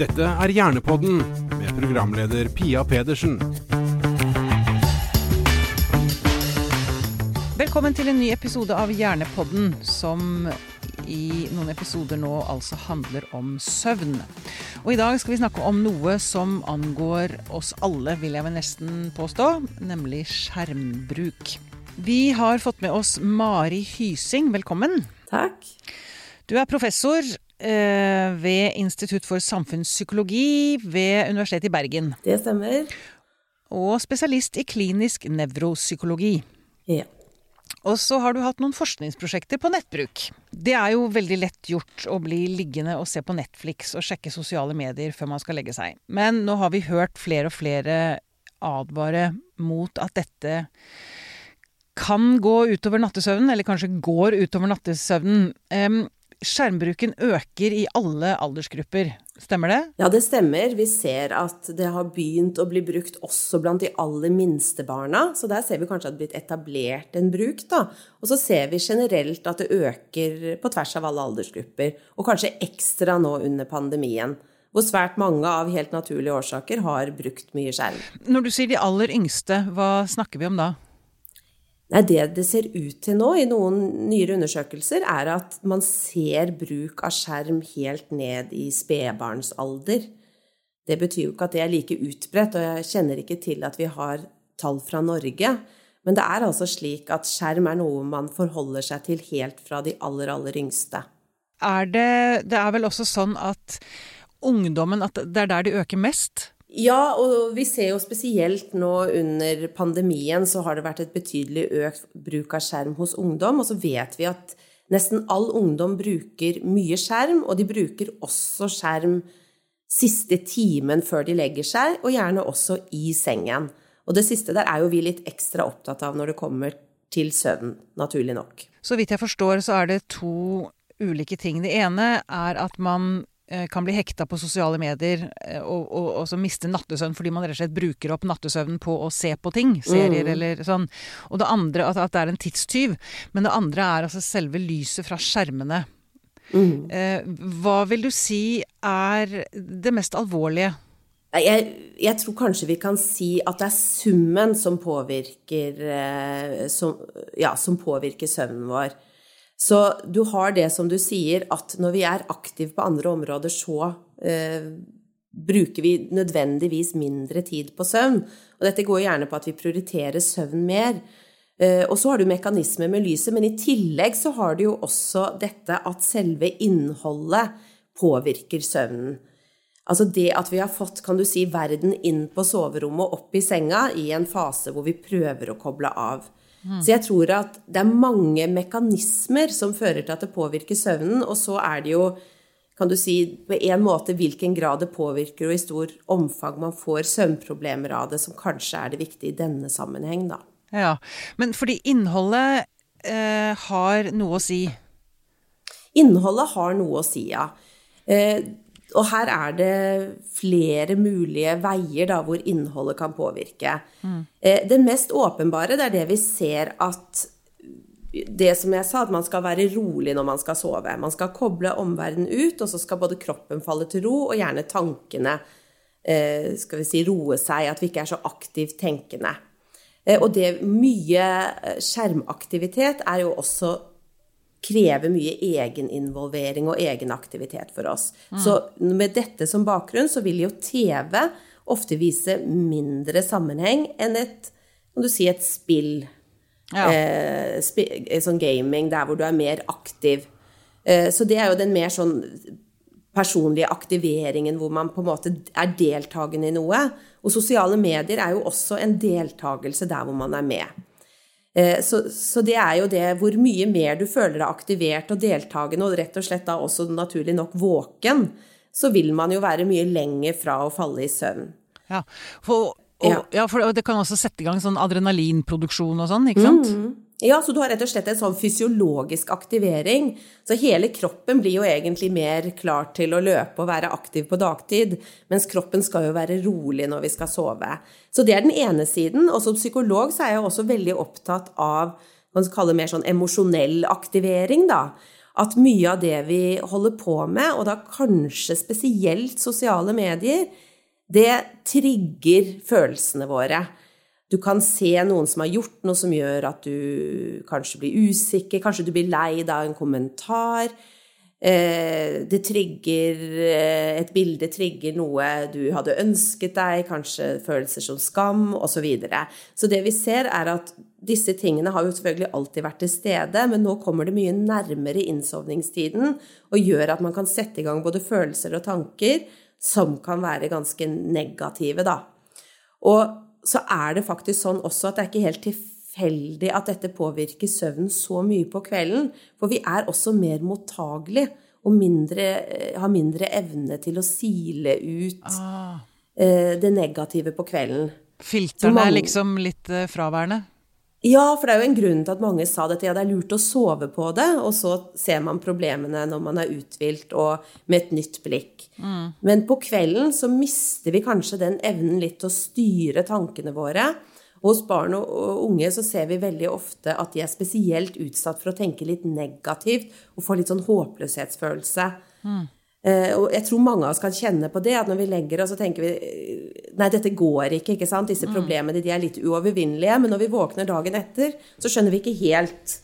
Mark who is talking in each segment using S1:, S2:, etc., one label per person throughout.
S1: Dette er Hjernepodden med programleder Pia Pedersen.
S2: Velkommen til en ny episode av Hjernepodden, som i noen episoder nå altså handler om søvn. Og i dag skal vi snakke om noe som angår oss alle, vil jeg vel nesten påstå, nemlig skjermbruk. Vi har fått med oss Mari Hysing, velkommen.
S3: Takk.
S2: Du er professor ved Institutt for samfunnspsykologi ved Universitetet i Bergen.
S3: Det stemmer.
S2: Og spesialist i klinisk nevropsykologi.
S3: Ja.
S2: Og så har du hatt noen forskningsprosjekter på nettbruk. Det er jo veldig lett gjort å bli liggende og se på Netflix og sjekke sosiale medier før man skal legge seg. Men nå har vi hørt flere og flere advare mot at dette kan gå utover nattesøvnen, eller kanskje går utover nattesøvnen. Um, skjermbruken øker i alle aldersgrupper. Stemmer det?
S3: Ja, det stemmer. Vi ser at det har begynt å bli brukt også blant de aller minste barna. Så der ser vi kanskje at det har blitt etablert en bruk, da. Og så ser vi generelt at det øker på tvers av alle aldersgrupper. Og kanskje ekstra nå under pandemien. Hvor svært mange av helt naturlige årsaker har brukt mye skjerm.
S2: Når du sier de aller yngste, hva snakker vi om da?
S3: Nei, Det det ser ut til nå i noen nyere undersøkelser, er at man ser bruk av skjerm helt ned i spedbarnsalder. Det betyr jo ikke at det er like utbredt, og jeg kjenner ikke til at vi har tall fra Norge. Men det er altså slik at skjerm er noe man forholder seg til helt fra de aller, aller yngste.
S2: Er det, det er vel også sånn at ungdommen, at det er der de øker mest?
S3: Ja, og vi ser jo spesielt nå under pandemien så har det vært et betydelig økt bruk av skjerm hos ungdom. Og så vet vi at nesten all ungdom bruker mye skjerm, og de bruker også skjerm siste timen før de legger seg, og gjerne også i sengen. Og det siste der er jo vi litt ekstra opptatt av når det kommer til søvn, naturlig nok.
S2: Så vidt jeg forstår, så er det to ulike ting. Det ene er at man kan bli hekta på sosiale medier eh, og, og, og, så miste nattesøvn fordi man rett og slett bruker opp nattesøvnen på å se på ting. Serier mm. eller sånn. Og det andre, at, at, det er en tidstyv. Men det andre er altså selve lyset fra skjermene. Mm. Eh, hva vil du si er det mest alvorlige?
S3: Jeg, jeg, tror kanskje vi kan si at det er summen som påvirker, eh, som, ja, som påvirker søvnen vår. Så du har det som du sier, at når vi er aktive på andre områder, så eh, bruker vi nødvendigvis mindre tid på søvn. Og dette går gjerne på at vi prioriterer søvn mer. Eh, og så har du mekanismer med lyset, men i tillegg så har du jo også dette at selve innholdet påvirker søvnen. Altså det at vi har fått, kan du si, verden inn på soverommet og opp i senga i en fase hvor vi prøver å koble av. Så jeg tror at det er mange mekanismer som fører til at det påvirker søvnen, og så er det jo kan du si, på en måte hvilken grad det påvirker, og i stor omfang man får søvnproblemer av det, som kanskje er det viktige i denne sammenheng, da.
S2: Ja, Men fordi innholdet eh, har noe å si?
S3: Innholdet har noe å si, ja. Eh, og her er det flere mulige veier da, hvor innholdet kan påvirke. Mm. Det mest åpenbare det er det vi ser at det som jeg sa, at man skal være rolig når man skal sove. Man skal koble omverdenen ut, og så skal både kroppen falle til ro, og gjerne tankene eh, skal vi si, roe seg. At vi ikke er så aktivt tenkende. Eh, og det mye skjermaktivitet er jo også krever mye egeninvolvering og egenaktivitet for oss. Mm. Så med dette som bakgrunn så vil jo TV ofte vise mindre sammenheng enn et, kan du si, et spill. Ja. Eh, sp sånn gaming der hvor du er mer aktiv. Eh, så det er jo den mer sånn personlige aktiveringen hvor man på en måte er deltakende i noe. Og sosiale medier er jo også en deltakelse der hvor man er med. Eh, så, så, det er jo det hvor mye mer du føler deg aktivert og deltakende, og rett og slett da også naturlig nok våken, så vil man jo være mye lenger fra å falle i søvn.
S2: Ja, for, og, ja. for det kan også sette i gang sånn adrenalinproduksjon og sånn, ikke sant? Mm.
S3: Ja, så du har rett og slett en sånn fysiologisk aktivering. Så hele kroppen blir jo egentlig mer klar til å løpe og være aktiv på dagtid, mens kroppen skal jo være rolig når vi skal sove. Så det er den ene siden. Og som psykolog så er jeg også veldig opptatt av man kalle mer sånn emosjonell aktivering, da. at mye av det vi holder på med, og da kanskje spesielt sosiale medier, det trigger følelsene våre. Du kan se noen som har gjort noe som gjør at du kanskje blir usikker, kanskje du blir lei av en kommentar. Eh, det trigger eh, Et bilde trigger noe du hadde ønsket deg, kanskje følelser som skam, osv. Så, videre. så det vi ser, er at disse tingene har jo selvfølgelig alltid vært til stede, men nå kommer det mye nærmere innsovningstiden og gjør at man kan sette i gang både følelser og tanker som kan være ganske negative, da. Og så er det faktisk sånn også at det er ikke helt tilfeldig at dette påvirker søvnen så mye på kvelden. For vi er også mer mottagelige og mindre, eh, har mindre evne til å sile ut ah. eh, det negative på kvelden.
S2: Filterne er liksom litt eh, fraværende?
S3: Ja, for det er jo en grunn til at mange sa dette. Ja, det er lurt å sove på det, og så ser man problemene når man er uthvilt og med et nytt blikk. Mm. Men på kvelden så mister vi kanskje den evnen litt til å styre tankene våre. Og hos barn og unge så ser vi veldig ofte at de er spesielt utsatt for å tenke litt negativt og få litt sånn håpløshetsfølelse. Mm. Uh, og jeg tror mange av oss kan kjenne på det, at når vi legger oss, så tenker vi Nei, dette går ikke, ikke sant. Disse mm. problemene de er litt uovervinnelige. Men når vi våkner dagen etter, så skjønner vi ikke helt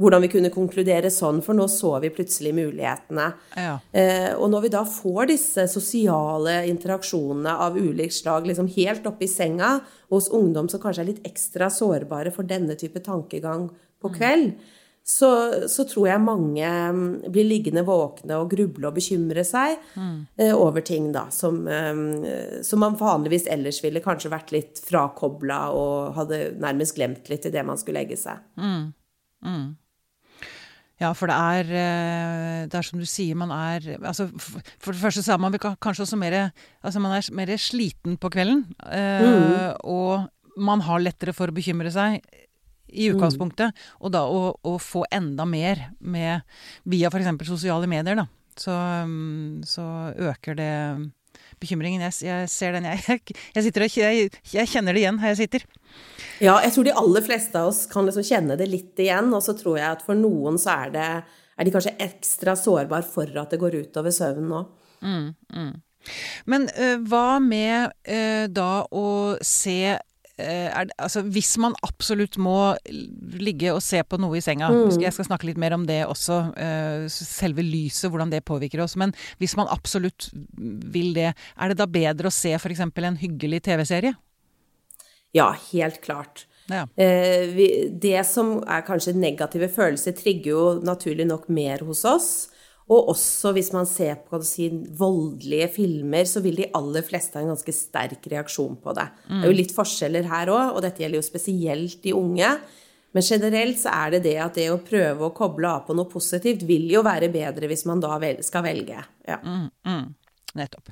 S3: hvordan vi kunne konkludere sånn, for nå så vi plutselig mulighetene. Ja. Eh, og når vi da får disse sosiale interaksjonene av ulikt slag liksom helt oppe i senga hos ungdom som kanskje er litt ekstra sårbare for denne type tankegang på mm. kveld, mm så, så, tror jeg mange mm, blir liggende våkne og gruble og bekymre seg mm. eh, over ting da, som, eh, som, man vanligvis ellers ville kanskje vært litt frakobla og hadde nærmest glemt litt i det man skulle legge seg. Mm. Mm.
S2: Ja, for det er, eh, det er som du sier, man er altså For det første så er man kanskje også mer Altså man er mer sliten på kvelden. Eh, mm. Og man har lettere for å bekymre seg i mm. utgangspunktet. Mm. Og da å, å, få enda mer med via f.eks. sosiale medier, da. Så, mm, så, øker det bekymringen. Jeg, jeg ser den, jeg. Jeg, sitter og, jeg, jeg kjenner det igjen her jeg sitter.
S3: Ja, jeg tror de aller fleste av oss kan liksom kjenne det litt igjen. Og så tror jeg at for noen så er, det, er de kanskje ekstra sårbare for at det går utover søvnen nå. Mm, mm.
S2: Men uh, hva med uh, da å se er, altså, hvis man absolutt må ligge og se på noe i senga mm. Jeg skal snakke litt mer om det også, uh, selve lyset, hvordan det påvirker oss. Men hvis man absolutt vil det, er det da bedre å se f.eks. en hyggelig TV-serie?
S3: Ja, helt klart. Ja. Vi, det som er kanskje negative følelser, trigger jo naturlig nok mer hos oss. Og også hvis man ser på si, voldelige filmer, så vil de aller fleste ha en ganske sterk reaksjon på det. Mm. Det er jo litt forskjeller her òg, og dette gjelder jo spesielt de unge. Men generelt så er det det at det å prøve å koble av på noe positivt vil jo være bedre hvis man da skal velge. Ja. Mm,
S2: mm. Nettopp.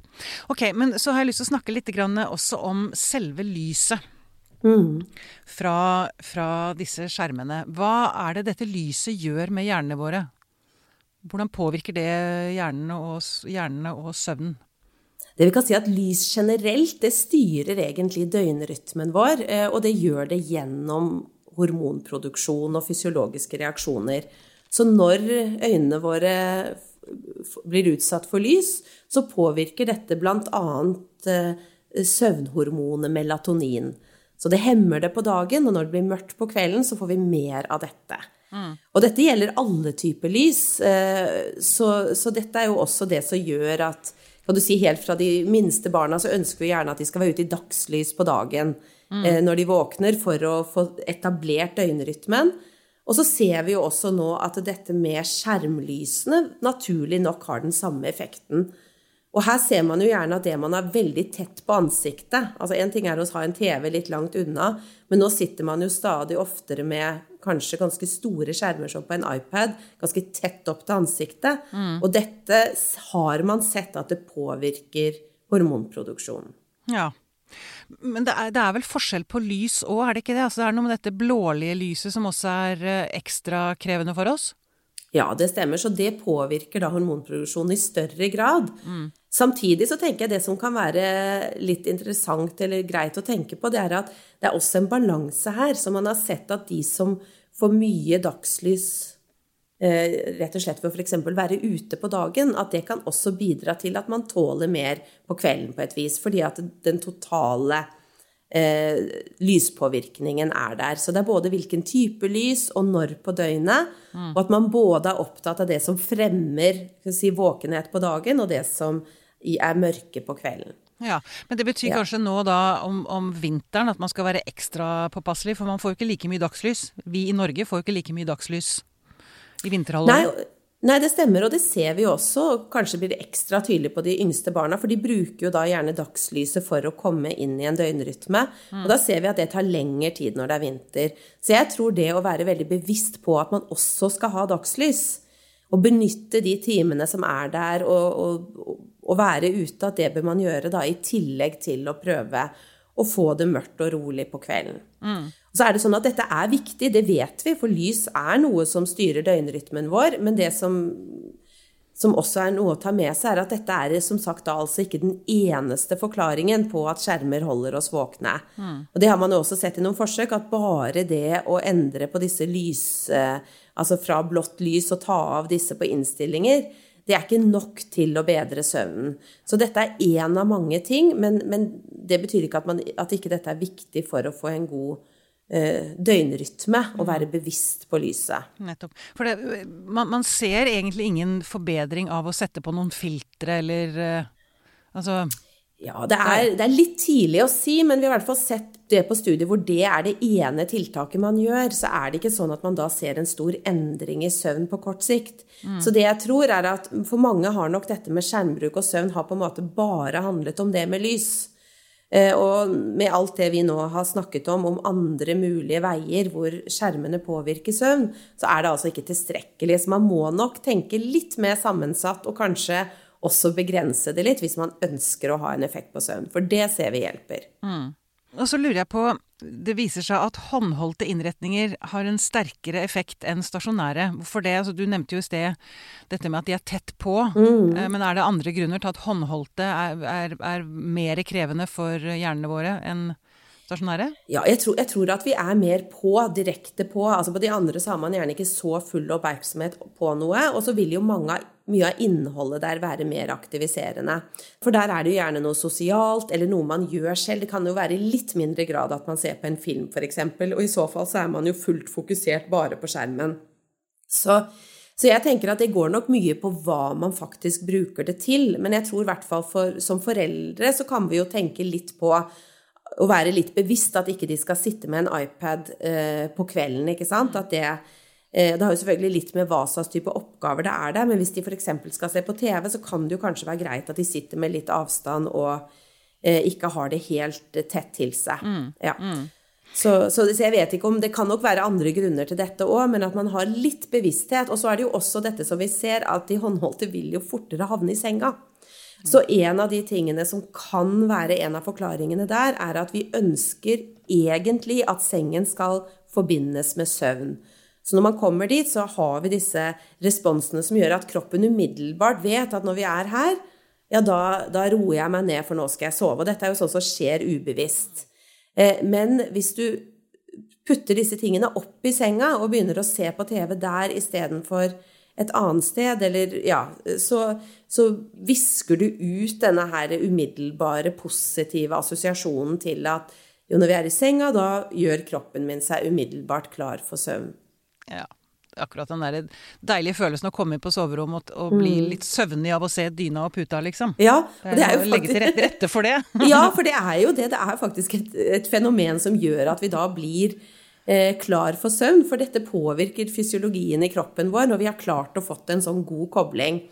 S2: Ok, men så har jeg lyst til å snakke litt også om selve lyset. Mm. Fra, fra disse skjermene. Hva er det dette lyset gjør med hjernene våre? Hvordan påvirker det hjernene og, hjernene og søvnen?
S3: Det vi kan si at Lys generelt det styrer egentlig døgnrytmen vår, eh, og det gjør det gjennom hormonproduksjon og fysiologiske reaksjoner. Så når øynene våre blir utsatt for lys, så påvirker dette bl.a. Eh, søvnhormonet melatonin. Så det hemmer det på dagen, og når det blir mørkt på kvelden, så får vi mer av dette. Mm. Og dette gjelder alle typer lys, eh, så, så, dette er jo også det som gjør at kan du si Helt fra de minste barna så ønsker vi gjerne at de skal være ute i dagslys på dagen mm. Eh, når de våkner, for å få etablert døgnrytmen. Og så ser vi jo også nå at dette med skjermlysene naturlig nok har den samme effekten. Og her ser man jo gjerne at det man er veldig tett på ansiktet Altså En ting er å ha en TV litt langt unna, men nå sitter man jo stadig oftere med kanskje ganske store skjermer som på en iPad, ganske tett opp til ansiktet. Mm. Og dette har man sett at det påvirker hormonproduksjonen.
S2: Ja. Men det er, det er vel forskjell på lys òg, er det ikke det? Altså, det er noe med dette blålige lyset som også er eh, ekstra krevende for oss?
S3: Ja, det stemmer. Så det påvirker da hormonproduksjonen i større grad. Mm. Samtidig så tenker jeg det som kan være litt interessant eller greit å tenke på, det er at det er også en balanse her. Så man har sett at de som får mye dagslys eh, rett og slett ved å f.eks. være ute på dagen, at det kan også bidra til at man tåler mer på kvelden på et vis. Fordi at den totale eh, lyspåvirkningen er der. Så det er både hvilken type lys og når på døgnet, mm. og at man både er opptatt av det som fremmer si, våkenhet på dagen, og det som er mørke på kvelden.
S2: Ja, Men det betyr ja. kanskje nå da om, om, vinteren at man skal være ekstra påpasselig, for man får jo ikke like mye dagslys. Vi i Norge får jo ikke like mye dagslys i vinterhalvåret.
S3: Nei, det stemmer, og det ser vi også. og Kanskje blir det ekstra tydelig på de yngste barna, for de bruker jo da gjerne dagslyset for å komme inn i en døgnrytme. Mm. Og da ser vi at det tar lengre tid når det er vinter. Så jeg tror det å være veldig bevisst på at man også skal ha dagslys, og benytte de timene som er der, og, og, og være ute, at det bør man gjøre da, i tillegg til å prøve å få det mørkt og rolig på kvelden. Mm. Så er det sånn at dette er viktig, det vet vi, for lys er noe som styrer døgnrytmen vår. Men det som, som også er noe å ta med seg, er at dette er som sagt da altså ikke den eneste forklaringen på at skjermer holder oss våkne. Mm. Og det har man jo også sett i noen forsøk, at bare det å endre på disse lys... Altså fra blått lys og ta av disse på innstillinger, det er ikke nok til å bedre søvnen. Så dette er én av mange ting, men, men, det betyr ikke at, man, at ikke dette er viktig for å få en god eh, døgnrytme og være bevisst på lyset.
S2: Nettopp. For det, man, man, ser egentlig ingen forbedring av å sette på noen filtre eller eh, Altså
S3: ja, det er, det er, litt tidlig å si, men vi har i hvert fall sett det på studier hvor det er det ene tiltaket man gjør. Så er det ikke sånn at man da ser en stor endring i søvn på kort sikt. Mm. Så det jeg tror er at for mange har nok dette med skjermbruk og søvn har på en måte bare handlet om det med lys. Eh, og med alt det vi nå har snakket om, om andre mulige veier hvor skjermene påvirker søvn, så er det altså ikke tilstrekkelig. Så man må nok tenke litt mer sammensatt og kanskje også begrense det litt hvis man ønsker å ha en effekt på søvn. For det ser vi hjelper. Mm.
S2: Og så lurer jeg på Det viser seg at håndholdte innretninger har en sterkere effekt enn stasjonære. Hvorfor det? Altså, du nevnte jo i sted dette med at de er tett på. Mm. Eh, men er det andre grunner til at håndholdte er, er, er mer krevende for hjernene våre enn stasjonære?
S3: Ja, jeg tror, jeg tror, at vi er mer på, direkte på. Altså På de andre så har man gjerne ikke så full oppmerksomhet på noe. Og så vil jo mange, mye av innholdet der være mer aktiviserende. For der er det jo gjerne noe sosialt, eller noe man gjør selv. Det kan jo være i litt mindre grad at man ser på en film, f.eks. Og i så fall så er man jo fullt fokusert bare på skjermen. Så så jeg tenker at det går nok mye på hva man faktisk bruker det til. Men jeg tror i hvert fall for, som foreldre så kan vi jo tenke litt på å være litt bevisst at ikke de skal sitte med en iPad eh, på kvelden, ikke sant. At det Det har jo selvfølgelig litt med hva slags type oppgaver det er der, men hvis de f.eks. skal se på TV, så kan det jo kanskje være greit at de sitter med litt avstand og eh, ikke har det helt tett til seg. Mm. Ja. Mm. Så, så, jeg vet ikke om Det kan nok være andre grunner til dette òg, men at man har litt bevissthet. Og så er det jo også dette som vi ser, at de håndholdte vil jo fortere havne i senga. Så en av de tingene som kan være en av forklaringene der, er at vi ønsker egentlig at sengen skal forbindes med søvn. Så når man kommer dit, så har vi disse responsene som gjør at kroppen umiddelbart vet at når vi er her, ja, da, da roer jeg meg ned, for nå skal jeg sove. Og dette er jo sånn som skjer ubevisst. Eh, men hvis du putter disse tingene opp i senga og begynner å se på TV der istedenfor et annet sted, eller ja, så, så visker du ut denne her umiddelbare positive assosiasjonen til at jo, når vi er i senga, da gjør kroppen min seg umiddelbart klar for søvn.
S2: Ja. Akkurat den der deilige følelsen å komme inn på soverommet og, og bli mm. litt søvnig av å se dyna og puta, liksom.
S3: Ja, og det er jo
S2: faktisk... Legge til rette, rette for det.
S3: ja, for det er jo det. Det er faktisk et, et fenomen som gjør at vi da blir Eh, klar for søvn, for dette påvirker fysiologien i kroppen vår når vi har klart å fått en sånn god kobling.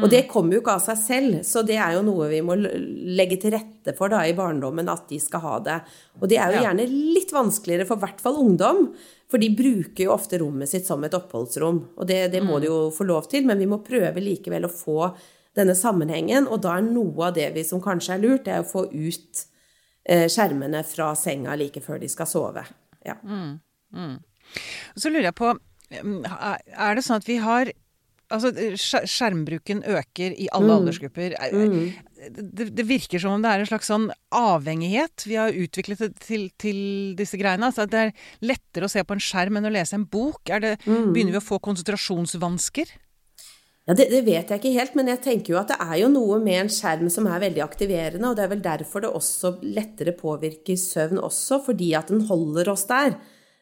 S3: Og det kommer jo ikke av seg selv, så det er jo noe vi må legge til rette for da i barndommen, at de skal ha det. Og det er jo gjerne litt vanskeligere for i hvert fall ungdom, for de bruker jo ofte rommet sitt som et oppholdsrom. Og det, det må de jo få lov til, men vi må prøve likevel å få denne sammenhengen, og da er noe av det vi som kanskje er lurt, det er å få ut eh, skjermene fra senga like før de skal sove. Ja. Mm,
S2: mm. Så lurer jeg på mm, Er det sånn at vi har Altså, skjermbruken øker i alle mm. aldersgrupper. Mm. Det, det, virker som om det er en slags sånn avhengighet vi har utviklet til, til disse greiene. Altså det er lettere å se på en skjerm enn å lese en bok. Det, mm. Begynner vi å få konsentrasjonsvansker?
S3: Ja, det, det, vet jeg ikke helt, men jeg tenker jo at det er jo noe med en skjerm som er veldig aktiverende, og det er vel derfor det også lettere påvirker søvn også, fordi at den holder oss der.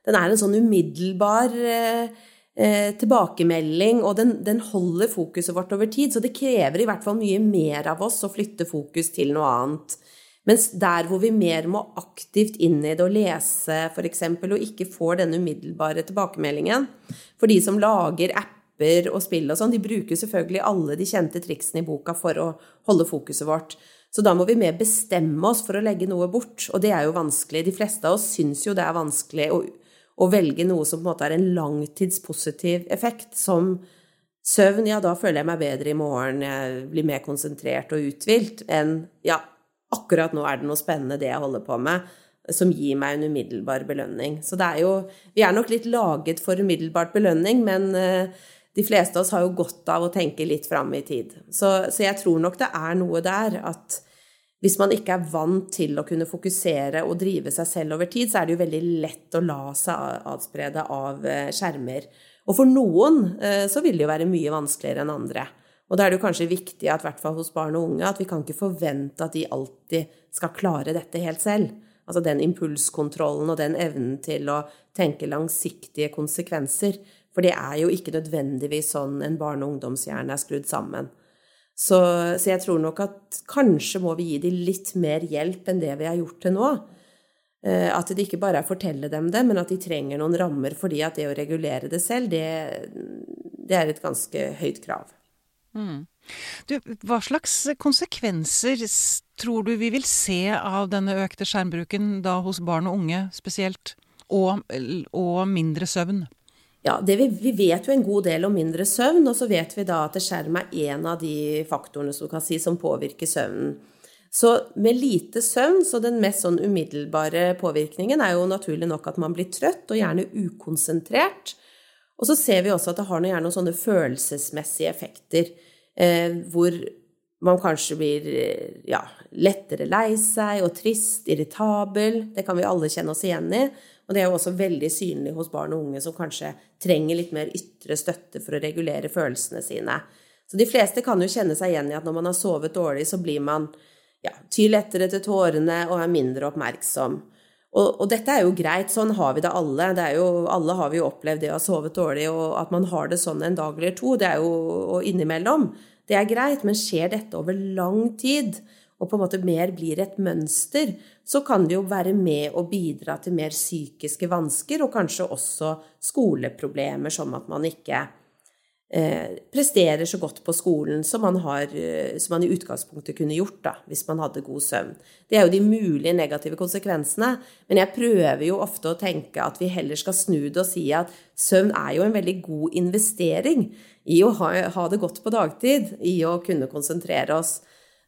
S3: Den er en sånn umiddelbar eh, eh, tilbakemelding, og den, den, holder fokuset vårt over tid. Så det krever i hvert fall mye mer av oss å flytte fokus til noe annet. Mens der hvor vi mer må aktivt inn i det og lese, f.eks., og ikke får denne umiddelbare tilbakemeldingen For de som lager apper og spill og sånn, de bruker selvfølgelig alle de kjente triksene i boka for å holde fokuset vårt. Så da må vi mer bestemme oss for å legge noe bort, og det er jo vanskelig. De fleste av oss syns jo det er vanskelig å å velge noe som på en måte er en langtidspositiv effekt, som søvn, ja, da føler jeg meg bedre i morgen, jeg blir mer konsentrert og uthvilt, enn ja, akkurat nå er det noe spennende det jeg holder på med, som gir meg en umiddelbar belønning. Så det er jo Vi er nok litt laget for umiddelbart belønning, men uh, de fleste av oss har jo godt av å tenke litt fram i tid. Så, så jeg tror nok det er noe der at hvis man ikke er vant til å kunne fokusere og drive seg selv over tid, så er det jo veldig lett å la seg adsprede av eh, skjermer. Og for noen eh, så vil det jo være mye vanskeligere enn andre. Og da er det jo kanskje viktig at, i hvert fall hos barn og unge, at vi kan ikke forvente at de alltid skal klare dette helt selv. Altså den impulskontrollen og den evnen til å tenke langsiktige konsekvenser. For det er jo ikke nødvendigvis sånn en barne- og ungdomshjerne er skrudd sammen. Så, så, jeg tror nok at kanskje må vi gi dem litt mer hjelp enn det vi har gjort til nå. Eh, at det ikke bare er å fortelle dem det, men at de trenger noen rammer fordi at det å regulere det selv, det, det er et ganske høyt krav.
S2: Mm. Du, hva slags konsekvenser tror du vi vil se av denne økte skjermbruken da hos barn og unge spesielt, og, og mindre søvn?
S3: Ja, vi, vi, vet jo en god del om mindre søvn, og så vet vi da at skjerm er en av de faktorene som, si, som påvirker søvnen. Så med lite søvn, så den mest sånn umiddelbare påvirkningen er jo naturlig nok at man blir trøtt og gjerne ukonsentrert. Og så ser vi også at det har noe, noen sånne følelsesmessige effekter, eh, hvor man kanskje blir ja, lettere lei seg og trist, irritabel. Det kan vi alle kjenne oss igjen i. Og det er jo også veldig synlig hos barn og unge som kanskje trenger litt mer ytre støtte for å regulere følelsene sine. Så de fleste kan jo kjenne seg igjen i at når man har sovet dårlig, så blir man ja, tyr lettere til tårene og er mindre oppmerksom. Og, og, dette er jo greit, sånn har vi det alle. Det jo, alle har vi jo opplevd det å ha sovet dårlig, og at man har det sånn en dag eller to, det er jo og innimellom. Det er greit, men skjer dette over lang tid, og på en måte mer blir et mønster, så kan det jo være med å bidra til mer psykiske vansker, og kanskje også skoleproblemer, som at man ikke eh, presterer så godt på skolen som man, har, eh, som man, i utgangspunktet kunne gjort da, hvis man hadde god søvn. Det er jo de mulige negative konsekvensene, men jeg prøver jo ofte å tenke at vi heller skal snu det og si at søvn er jo en veldig god investering i å ha, ha det godt på dagtid, i å kunne konsentrere oss.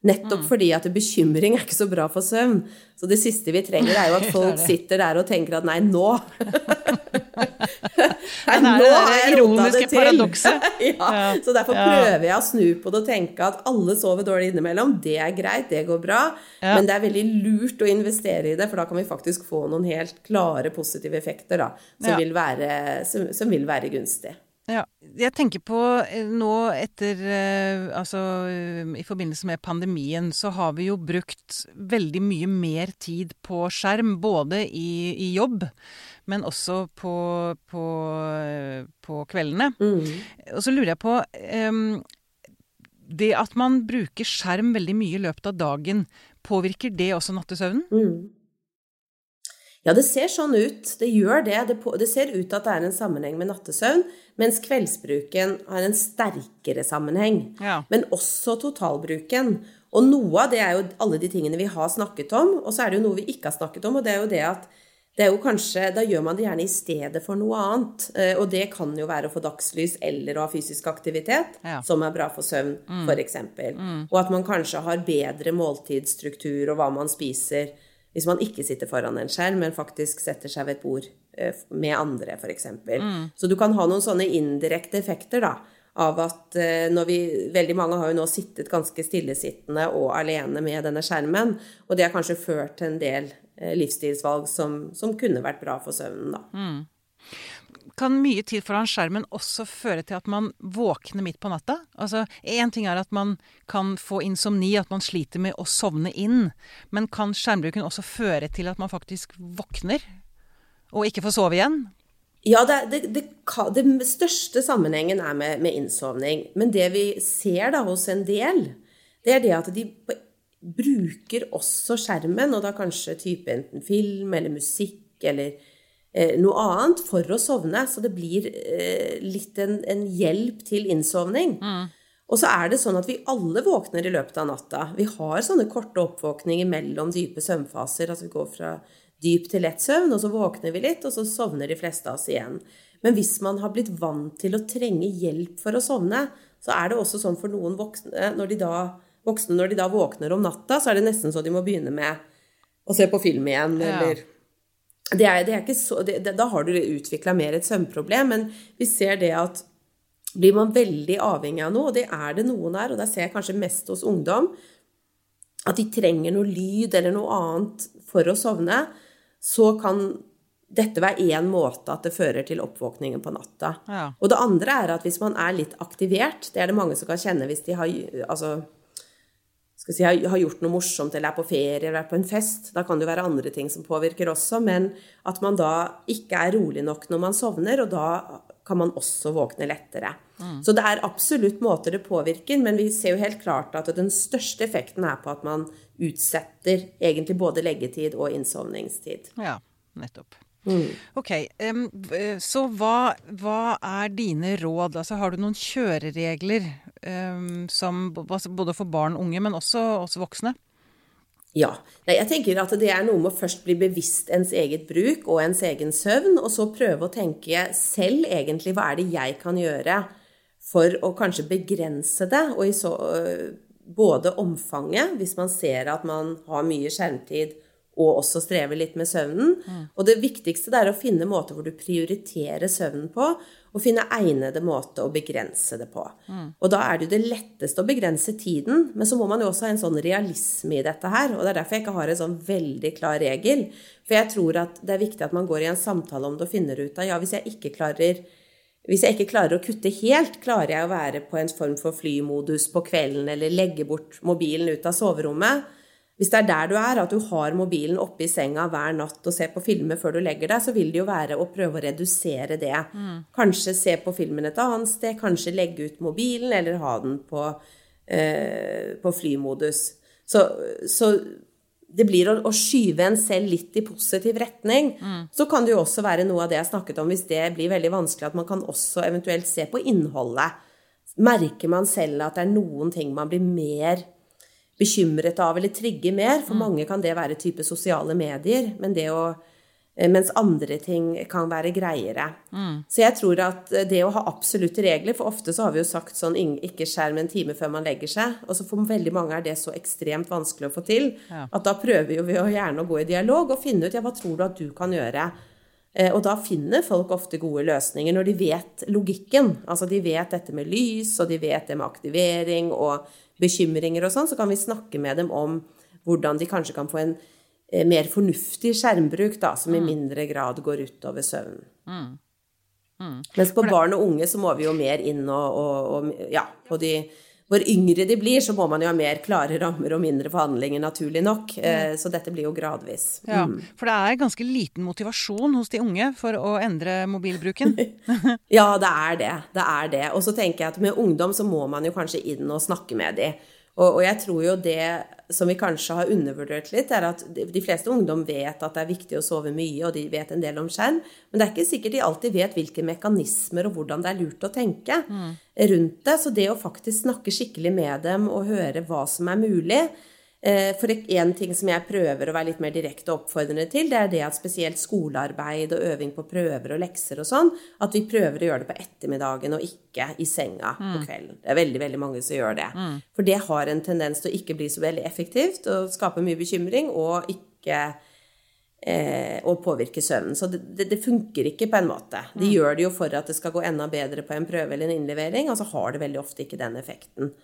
S3: Nettopp mm. fordi at bekymring er ikke så bra for søvn. Så det siste vi trenger, er jo at folk sitter der og tenker at nei, nå Nei, nå har jeg rota det til! ja, så derfor prøver jeg å snu på det og tenke at alle sover dårlig innimellom. Det er greit, det går bra. Men det er veldig lurt å investere i det, for da kan vi faktisk få noen helt klare positive effekter da, som, vil, være, som, som vil være gunstig.
S2: Ja. Jeg tenker på eh, nå etter eh, Altså eh, i forbindelse med pandemien så har vi jo brukt veldig mye mer tid på skjerm. Både i, i jobb, men også på, på, på kveldene. Mm. Og så lurer jeg på um, Det at man bruker skjerm veldig mye i løpet av dagen, påvirker det også nattesøvnen? Mm.
S3: Ja, det ser sånn ut. Det gjør det. Det, på, det, ser ut til at det er en sammenheng med nattesøvn, mens kveldsbruken har en sterkere sammenheng. Ja. Men også totalbruken. Og noe av det er jo alle de tingene vi har snakket om, og så er det jo noe vi ikke har snakket om, og det er jo det at det er jo kanskje, Da gjør man det gjerne i stedet for noe annet. Eh, og det kan jo være å få dagslys eller å ha fysisk aktivitet, ja. som er bra for søvn, mm. f.eks. Mm. Og at man kanskje har bedre måltidsstruktur og hva man spiser hvis man ikke sitter foran en skjerm, men faktisk setter seg ved et bord eh, med andre, f.eks. Mm. Så du kan ha noen sånne indirekte effekter, da. av at eh, når vi Veldig mange har jo nå sittet ganske stillesittende og alene med denne skjermen, og det har kanskje ført til en del eh, livsstilsvalg som, som kunne vært bra for søvnen, da. Mm.
S2: Kan mye tid foran skjermen også føre til at man våkner midt på natta? Altså, Én ting er at man kan få insomni, at man sliter med å sovne inn. Men kan skjermbruken også føre til at man faktisk våkner og ikke får sove igjen?
S3: Ja, det, det, det, det, største sammenhengen er med, med, innsovning. Men det vi ser da hos en del, det er det at de bruker også skjermen, og da kanskje type enten film eller musikk eller noe annet, for å sovne. Så det blir eh, litt en, en, hjelp til innsovning. Mm. Og så er det sånn at vi alle våkner i løpet av natta. Vi har sånne korte oppvåkninger mellom dype søvnfaser. Altså vi går fra dyp til lett søvn, og så våkner vi litt, og så sovner de fleste av oss igjen. Men hvis man har blitt vant til å trenge hjelp for å sovne, så er det også sånn for noen voksne når de da, voksne, når de da våkner om natta, så er det nesten så de må begynne med å se på film igjen, eller det er, det er så, det, Da har du utvikla mer et søvnproblem, men vi ser det at blir man veldig avhengig av noe, og det er det noen her, og der ser jeg kanskje mest hos ungdom, at de trenger noe lyd eller noe annet for å sovne, så kan dette være én måte at det fører til oppvåkningen på natta. Ja. Og det andre er at hvis man er litt aktivert, det er det mange som kan kjenne hvis de har, altså, si, har gjort noe morsomt eller er på ferie eller er på en fest. Da kan det jo være andre ting som påvirker også, men at man da ikke er rolig nok når man sovner, og da kan man også våkne lettere. Mm. Så det er absolutt måter det påvirker, men vi ser jo helt klart at den største effekten er på at man utsetter egentlig både leggetid og innsovningstid.
S2: Ja, nettopp. Mm. Ok, um, så hva, hva, er dine råd? Altså, har du noen kjøreregler um, som, både for barn og unge, men også oss voksne?
S3: Ja. Nei, jeg tenker at det er noe med å først bli bevisst ens eget bruk og ens egen søvn, og så prøve å tenke selv egentlig hva er det jeg kan gjøre for å kanskje begrense det, og i så både omfanget, hvis man ser at man har mye skjermtid og også strever litt med søvnen. Mm. Og det viktigste er å finne måter hvor du prioriterer søvnen på, og finne egnede måter å begrense det på. Mm. Og da er det jo det letteste å begrense tiden, men så må man jo også ha en sånn realisme i dette her. Og det er derfor jeg ikke har en sånn veldig klar regel. For jeg tror at det er viktig at man går i en samtale om det og finner ut av ja, hvis jeg ikke klarer hvis jeg ikke klarer å kutte helt, klarer jeg å være på en form for flymodus på kvelden eller legge bort mobilen ut av soverommet. Hvis det er der du er, at du har mobilen oppe i senga hver natt og ser på filmer før du legger deg, så vil det jo være å prøve å redusere det. Mm. Kanskje se på filmen et annet sted, kanskje legge ut mobilen eller ha den på, eh, på flymodus. Så, så det blir å, å, skyve en selv litt i positiv retning. Mm. Så kan det jo også være noe av det jeg snakket om, hvis det blir veldig vanskelig, at man kan også eventuelt se på innholdet. Merker man selv at det er noen ting man blir mer bekymret av eller trigger mer? For mm. mange kan det være type sosiale medier. Men det å Eh, mens andre ting kan være greiere. Mm. Så jeg tror at det å ha absolutte regler For ofte så har vi jo sagt sånn ikke skjerm en time før man legger seg. Og så for veldig mange er det så ekstremt vanskelig å få til ja. at da prøver jo vi jo gjerne å gå i dialog og finne ut ja, hva tror du at du kan gjøre. Eh, og da finner folk ofte gode løsninger når de vet logikken. Altså de vet dette med lys, og de vet det med aktivering og bekymringer og sånn. Så kan vi snakke med dem om hvordan de kanskje kan få en Eh, mer fornuftig skjermbruk, da, som i mm. mindre grad går utover søvnen. Mm. Mm. Mens på barn og unge så må vi jo mer inn og, og, og ja, på de hvor yngre de blir, så må man jo ha mer klare rammer og mindre forhandlinger, naturlig nok. Mm. Så dette blir jo gradvis.
S2: Ja, mm. For det er ganske liten motivasjon hos de unge for å endre mobilbruken?
S3: ja, det er det. Det er det. Og så tenker jeg at med ungdom så må man jo kanskje inn og snakke med dem. Og, og, jeg tror jo det som vi kanskje har undervurdert litt, er at de fleste ungdom vet at det er viktig å sove mye, og de vet en del om skjerm, men det er ikke sikkert de alltid vet hvilke mekanismer og hvordan det er lurt å tenke mm. rundt det. Så det å faktisk snakke skikkelig med dem og høre hva som er mulig, for én ting som jeg prøver å være litt mer direkte oppfordrende til, det er det at spesielt skolearbeid og øving på prøver og lekser og sånn, at vi prøver å gjøre det på ettermiddagen og ikke i senga mm. på kvelden. Det er veldig veldig mange som gjør det. Mm. For det har en tendens til å ikke bli så veldig effektivt og skape mye bekymring, og ikke eh, og påvirke søvnen. Så det, det, det, funker ikke på en måte. De mm. gjør det jo for at det skal gå enda bedre på en prøve eller en innlevering, og så har det veldig ofte ikke den effekten.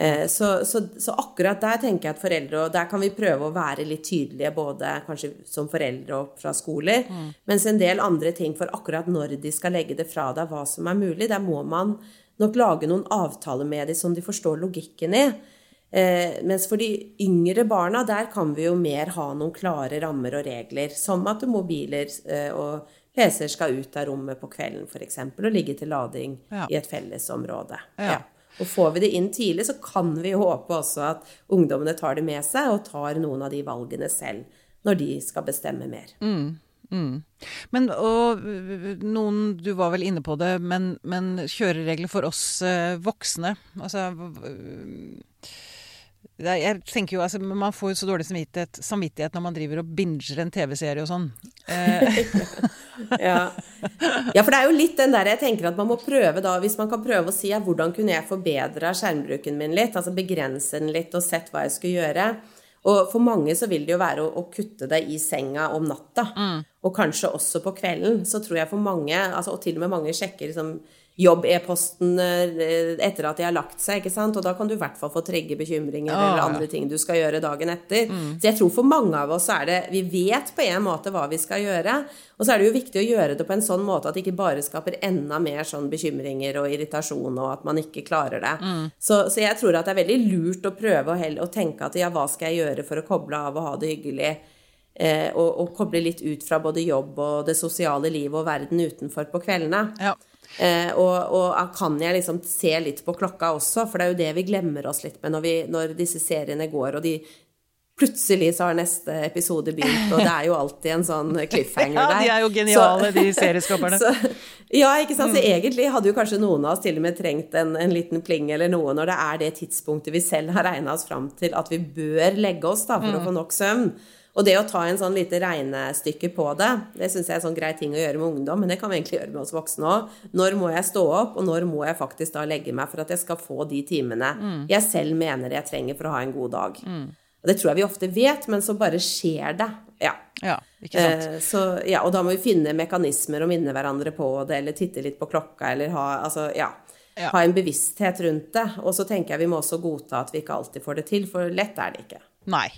S3: Eh, så, så, så, akkurat der tenker jeg at foreldre Og der kan vi prøve å være litt tydelige, både kanskje som foreldre og fra skoler, mm. mens en del andre ting for akkurat når de skal legge det fra deg, hva som er mulig, der må man nok lage noen avtaler med dem som de forstår logikken i. Eh, mens for de yngre barna, der kan vi jo mer ha noen klare rammer og regler. Som at mobiler eh, og PC-er skal ut av rommet på kvelden f.eks. og ligge til lading ja. i et fellesområde. Ja. Ja. Og får vi det inn tidlig, så kan vi håpe også at ungdommene tar det med seg og tar noen av de valgene selv når de skal bestemme mer.
S2: Mm. Mm. Men og noen Du var vel inne på det, men, men kjøreregler for oss eh, voksne Altså jeg tenker jo, altså, Man får jo så dårlig samvittighet, samvittighet når man driver og binger en TV-serie og sånn.
S3: Eh. ja. ja. for det er jo litt den der jeg tenker at man må prøve da, Hvis man kan prøve å si ja, hvordan kunne jeg forbedra skjermbruken min litt, altså begrense den litt og sett hva jeg skulle gjøre. Og for mange så vil det jo være å, å kutte det i senga om natta. Mm. Og kanskje også på kvelden. Så tror jeg for mange, altså, og til og med mange sjekker liksom jobb-e-posten eh, etter at de har lagt seg, ikke sant. Og da kan du i hvert fall få trigge bekymringer ah, eller andre ja. ting du skal gjøre dagen etter. Mm. Så jeg tror for mange av oss er det Vi vet på en måte hva vi skal gjøre. Og så er det jo viktig å gjøre det på en sånn måte at det ikke bare skaper enda mer sånn bekymringer og irritasjon, og at man ikke klarer det. Mm. Så, så, jeg tror at det er veldig lurt å prøve å, å tenke at ja, hva skal jeg gjøre for å koble av og ha det hyggelig? Eh, og, og, koble litt ut fra både jobb og det sosiale livet og verden utenfor på kveldene. Ja. Eh, og, og, kan jeg liksom se litt på klokka også, for det er jo det vi glemmer oss litt med når, vi, når disse seriene går, og de plutselig så har neste episode begynt, og det er jo alltid en sånn cliffhanger der.
S2: ja, de er jo geniale, så, de serieskaperne. Så,
S3: ja, ikke sant. Så mm. egentlig hadde jo kanskje noen av oss til og med trengt en, en liten pling eller noe når det er det tidspunktet vi selv har regna oss fram til at vi bør legge oss da, for mm. å få nok søvn. Og det å ta en sånn lite regnestykke på det, det syns jeg er en sånn grei ting å gjøre med ungdom, men det kan vi egentlig gjøre med oss voksne òg. Når må jeg stå opp, og når må jeg faktisk da legge meg for at jeg skal få de timene mm. jeg selv mener jeg trenger for å ha en god dag. Mm. Og det tror jeg vi ofte vet, men så bare skjer det. Ja.
S2: ja ikke sant.
S3: Eh, så, ja, og da må vi finne mekanismer og minne hverandre på det, eller titte litt på klokka, eller ha Altså, ja. Ja. ha en bevissthet rundt det. Og så tenker jeg vi må også godta at vi ikke alltid får det til, for lett er det ikke.
S2: Nei.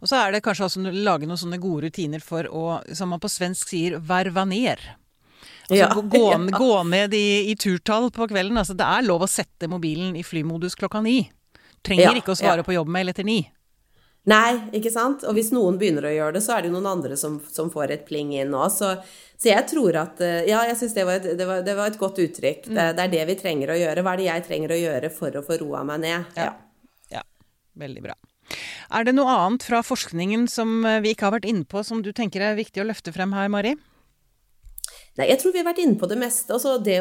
S2: Og så er det kanskje altså lage noen sånne gode rutiner for å, som man på svensk sier, verva ner. Altså ja, gå, ja. gå, ned i, i, turtall på kvelden. Altså, det er lov å sette mobilen i flymodus klokka ni. Trenger ja, ikke å svare på jobbmail etter ni.
S3: Nei, ikke sant. Og hvis noen begynner å gjøre det, så er det jo noen andre som, som får et pling inn òg. Så, så, jeg tror at eh, Ja, jeg syns det, det, det, var et godt uttrykk. Mm. Det, det, er det vi trenger å gjøre. Hva er det jeg trenger å gjøre for å få roa meg ned?
S2: Ja. ja. Veldig bra. Er det noe annet fra forskningen som eh, vi ikke har vært inne på, som du tenker er viktig å løfte frem her, Mari?
S3: Nei, jeg tror vi har vært inne på det meste. Altså det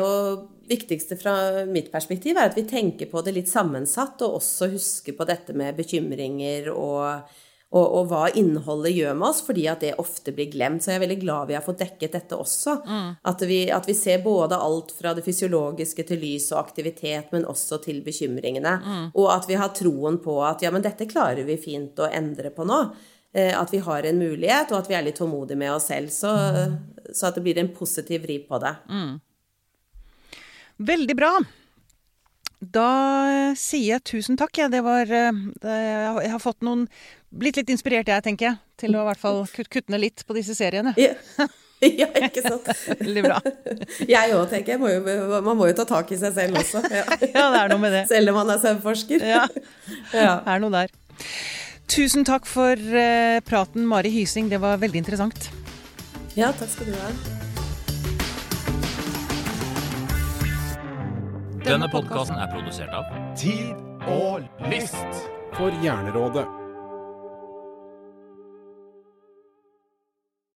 S3: viktigste fra mitt perspektiv er at vi tenker på det litt sammensatt, og også husker på dette med bekymringer og og, og, hva innholdet gjør med oss, fordi at det ofte blir glemt. Så jeg er veldig glad vi har fått dekket dette også. Mm. At, vi, at, vi, ser både alt fra det fysiologiske til lys og aktivitet, men også til bekymringene. Mm. Og at vi har troen på at ja, men dette klarer vi fint å endre på nå. Eh, at vi har en mulighet, og at vi er litt tålmodige med oss selv. Så, så at det blir en positiv vri på det. Mm.
S2: Veldig bra. Da sier jeg tusen takk. Ja. Det var, eh, det, jeg har fått noen Blitt litt inspirert, jeg, tenker jeg. Til å i hvert fall kutte ned litt på disse seriene.
S3: Ja. ja, ikke sant.
S2: Veldig bra.
S3: Jeg òg, tenker jeg. Må jo, man må jo ta tak i seg selv også.
S2: Ja, ja det er noe med det.
S3: Selv om man er søvnforsker.
S2: Ja, det er noe der. Tusen takk for uh, praten, Mari Hysing. Det var veldig interessant.
S3: Ja, takk skal du ha.
S4: Denne podkasten er produsert av
S1: Tid og List for Hjernerådet.